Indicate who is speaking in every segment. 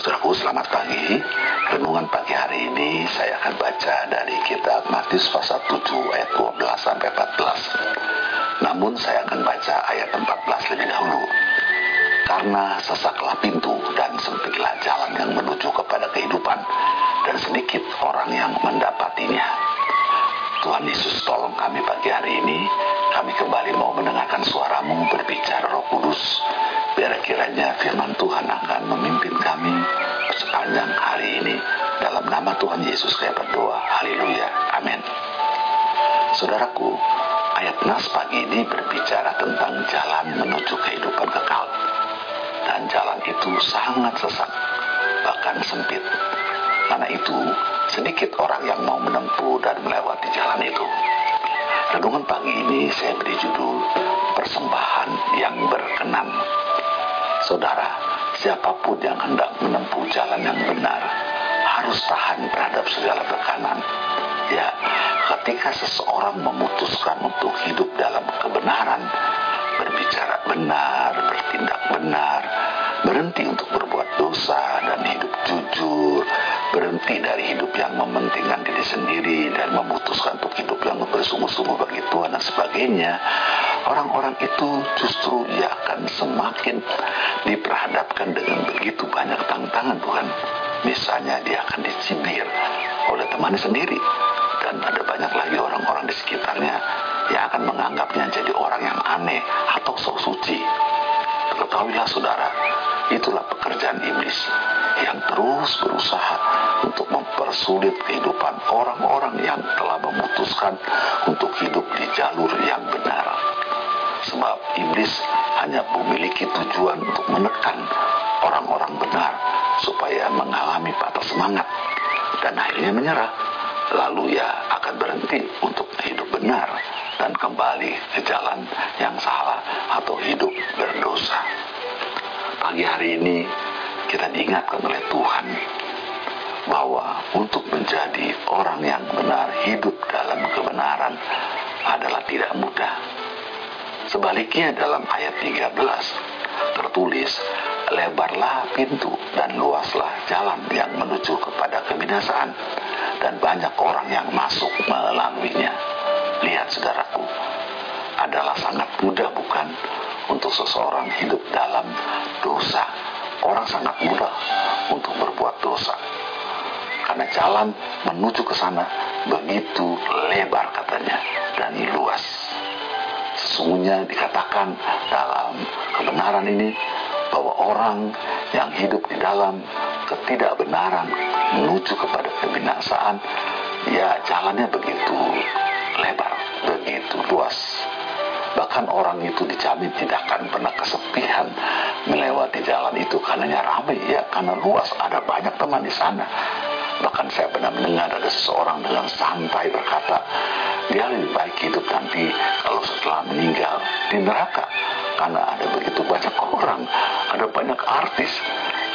Speaker 1: saudaraku, selamat pagi. Renungan pagi hari ini saya akan baca dari kitab Matius pasal 7 ayat 12 sampai 14. Namun saya akan baca ayat 14 lebih dahulu. Karena sesaklah pintu dan sempitlah jalan yang menuju kepada kehidupan dan sedikit orang yang mendapatinya. Tuhan Yesus tolong kami pagi hari ini. Kami kembali mau mendengarkan Yesus saya berdoa. Haleluya. Amin. Saudaraku, ayat nas pagi ini berbicara tentang jalan menuju kehidupan kekal. Dan jalan itu sangat sesak, bahkan sempit. Karena itu, sedikit orang yang mau menempuh dan melewati jalan itu. Renungan pagi ini saya beri judul Persembahan yang Berkenan. Saudara, siapa pun yang hendak menempuh jalan yang benar harus tahan terhadap segala tekanan. Ya, ketika seseorang memutuskan untuk hidup dalam kebenaran, berbicara benar, bertindak benar, berhenti untuk berbuat dosa dan hidup jujur, berhenti dari hidup yang mementingkan diri sendiri dan memutuskan untuk hidup yang bersungguh-sungguh bagi Tuhan dan sebagainya, orang-orang itu justru ia akan semakin diperhadapkan dengan begitu banyak tantangan bukan? Misalnya dia akan dicibir oleh temannya sendiri dan ada banyak lagi orang-orang di sekitarnya yang akan menganggapnya jadi orang yang aneh atau sok suci. Ketahuilah saudara, itulah pekerjaan iblis yang terus berusaha untuk mempersulit kehidupan orang-orang yang telah memutuskan untuk hidup di jalur yang benar. Sebab iblis hanya memiliki tujuan untuk menekan orang-orang benar supaya mengalami patah semangat dan akhirnya menyerah. Lalu ia akan berhenti untuk hidup benar dan kembali ke jalan yang salah atau hidup berdosa. Pagi hari ini kita diingatkan oleh Tuhan bahwa untuk menjadi orang yang benar hidup dalam kebenaran adalah tidak mudah. Sebaliknya dalam ayat 13 tertulis lebarlah pintu dan luaslah jalan yang menuju kepada kebinasaan dan banyak orang yang masuk melaluinya. Lihat saudaraku, adalah sangat mudah bukan untuk seseorang hidup dalam dosa. Orang sangat mudah untuk berbuat dosa. Karena jalan menuju ke sana begitu lebar katanya dan luas. Sesungguhnya dikatakan dalam kebenaran ini bahwa orang yang hidup di dalam ketidakbenaran menuju kepada kebinasaan ya jalannya begitu lebar, begitu luas. Bahkan orang itu dijamin tidak akan pernah kesepian melewati jalan itu karenanya ramai ya karena luas ada banyak teman di sana. Bahkan saya pernah mendengar ada seseorang dengan santai berkata, dia lebih baik hidup nanti kalau setelah meninggal di neraka. Karena ada begitu banyak orang, ada banyak artis,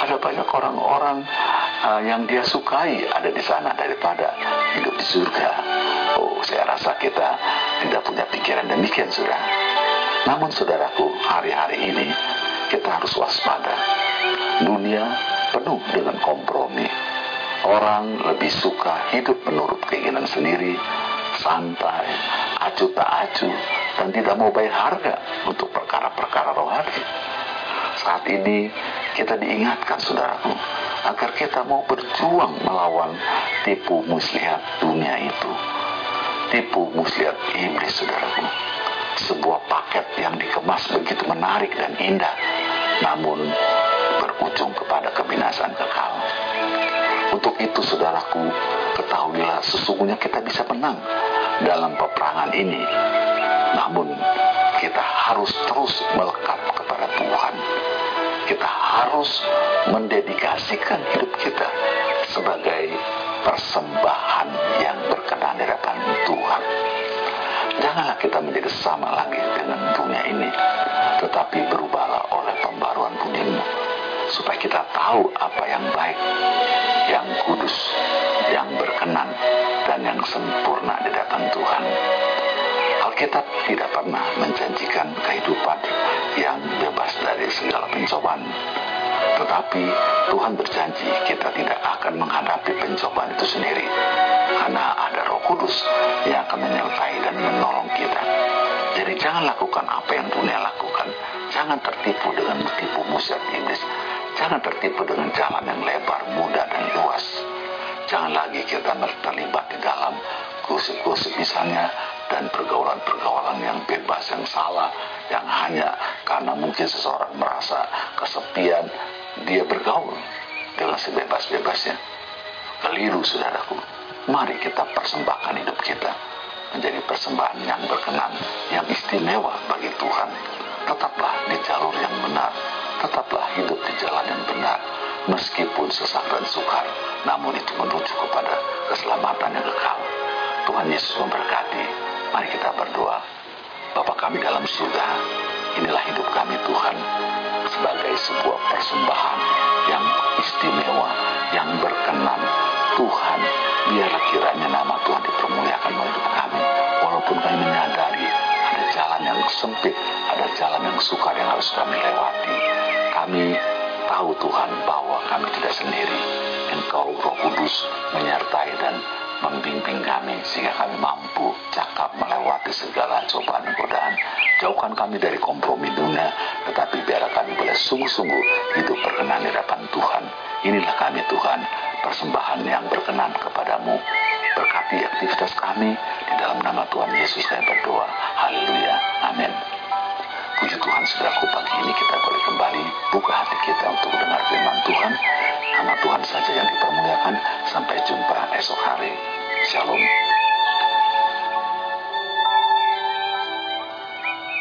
Speaker 1: ada banyak orang-orang uh, yang dia sukai ada di sana daripada hidup di surga. Oh, saya rasa kita tidak punya pikiran demikian, sudah. Namun, saudaraku, hari-hari ini kita harus waspada. Dunia penuh dengan kompromi Orang lebih suka hidup menurut keinginan sendiri, santai, acu tak acu, dan tidak mau bayar harga untuk perkara-perkara rohani. Saat ini kita diingatkan saudaraku agar kita mau berjuang melawan tipu muslihat dunia itu. Tipu muslihat iblis saudaraku. Sebuah paket yang dikemas begitu menarik dan indah, namun berujung kepada kebinasaan kekal. Untuk itu saudaraku, ketahuilah sesungguhnya kita bisa menang dalam peperangan ini. Namun kita harus terus melekat kepada Tuhan. Kita harus mendedikasikan hidup kita sebagai persembahan yang berkenan di hadapan Tuhan. Janganlah kita menjadi sama lagi dengan dunia ini, tetapi berubahlah oleh pembaruan budimu supaya kita tahu apa yang baik, yang kudus, yang berkenan, dan yang sempurna. Alkitab tidak pernah menjanjikan kehidupan yang bebas dari segala pencobaan. Tetapi Tuhan berjanji kita tidak akan menghadapi pencobaan itu sendiri. Karena ada roh kudus yang akan menyertai dan menolong kita. Jadi jangan lakukan apa yang dunia lakukan. Jangan tertipu dengan tipu musik iblis. Jangan tertipu dengan jalan yang lebar, mudah, dan luas. Jangan lagi kita terlibat di dalam gosip-gosip misalnya dan pergaulan-pergaulan yang bebas, yang salah, yang hanya karena mungkin seseorang merasa kesepian, dia bergaul dengan sebebas-bebasnya. Keliru, saudaraku. Mari kita persembahkan hidup kita menjadi persembahan yang berkenan, yang istimewa bagi Tuhan. Tetaplah di jalur yang benar, tetaplah hidup di jalan yang benar, meskipun sesak dan sukar, namun itu menuju kepada keselamatan yang kekal. Tuhan Yesus memberkati. Mari kita berdoa. Bapa kami dalam surga, inilah hidup kami Tuhan sebagai sebuah persembahan yang istimewa, yang berkenan. Tuhan, biarlah kiranya nama Tuhan dipermuliakan melalui hidup kami. Walaupun kami menyadari ada jalan yang sempit, ada jalan yang sukar yang harus kami lewati. Kami tahu Tuhan bahwa kami tidak sendiri. Engkau roh kudus menyertai dan membimbing kami sehingga kami mampu cakap melewati segala cobaan godaan. Jauhkan kami dari kompromi dunia, tetapi biarlah kami boleh sungguh-sungguh hidup berkenan di hadapan Tuhan. Inilah kami Tuhan, persembahan yang berkenan kepadamu. Berkati aktivitas kami di dalam nama Tuhan Yesus kami berdoa. Haleluya. Amin. Puji Tuhan, saudaraku, pagi ini kita boleh kembali buka hati kita untuk mendengar firman Tuhan. Nama Tuhan saja yang dipermuliakan. Sampai jumpa esok hari. Shalom.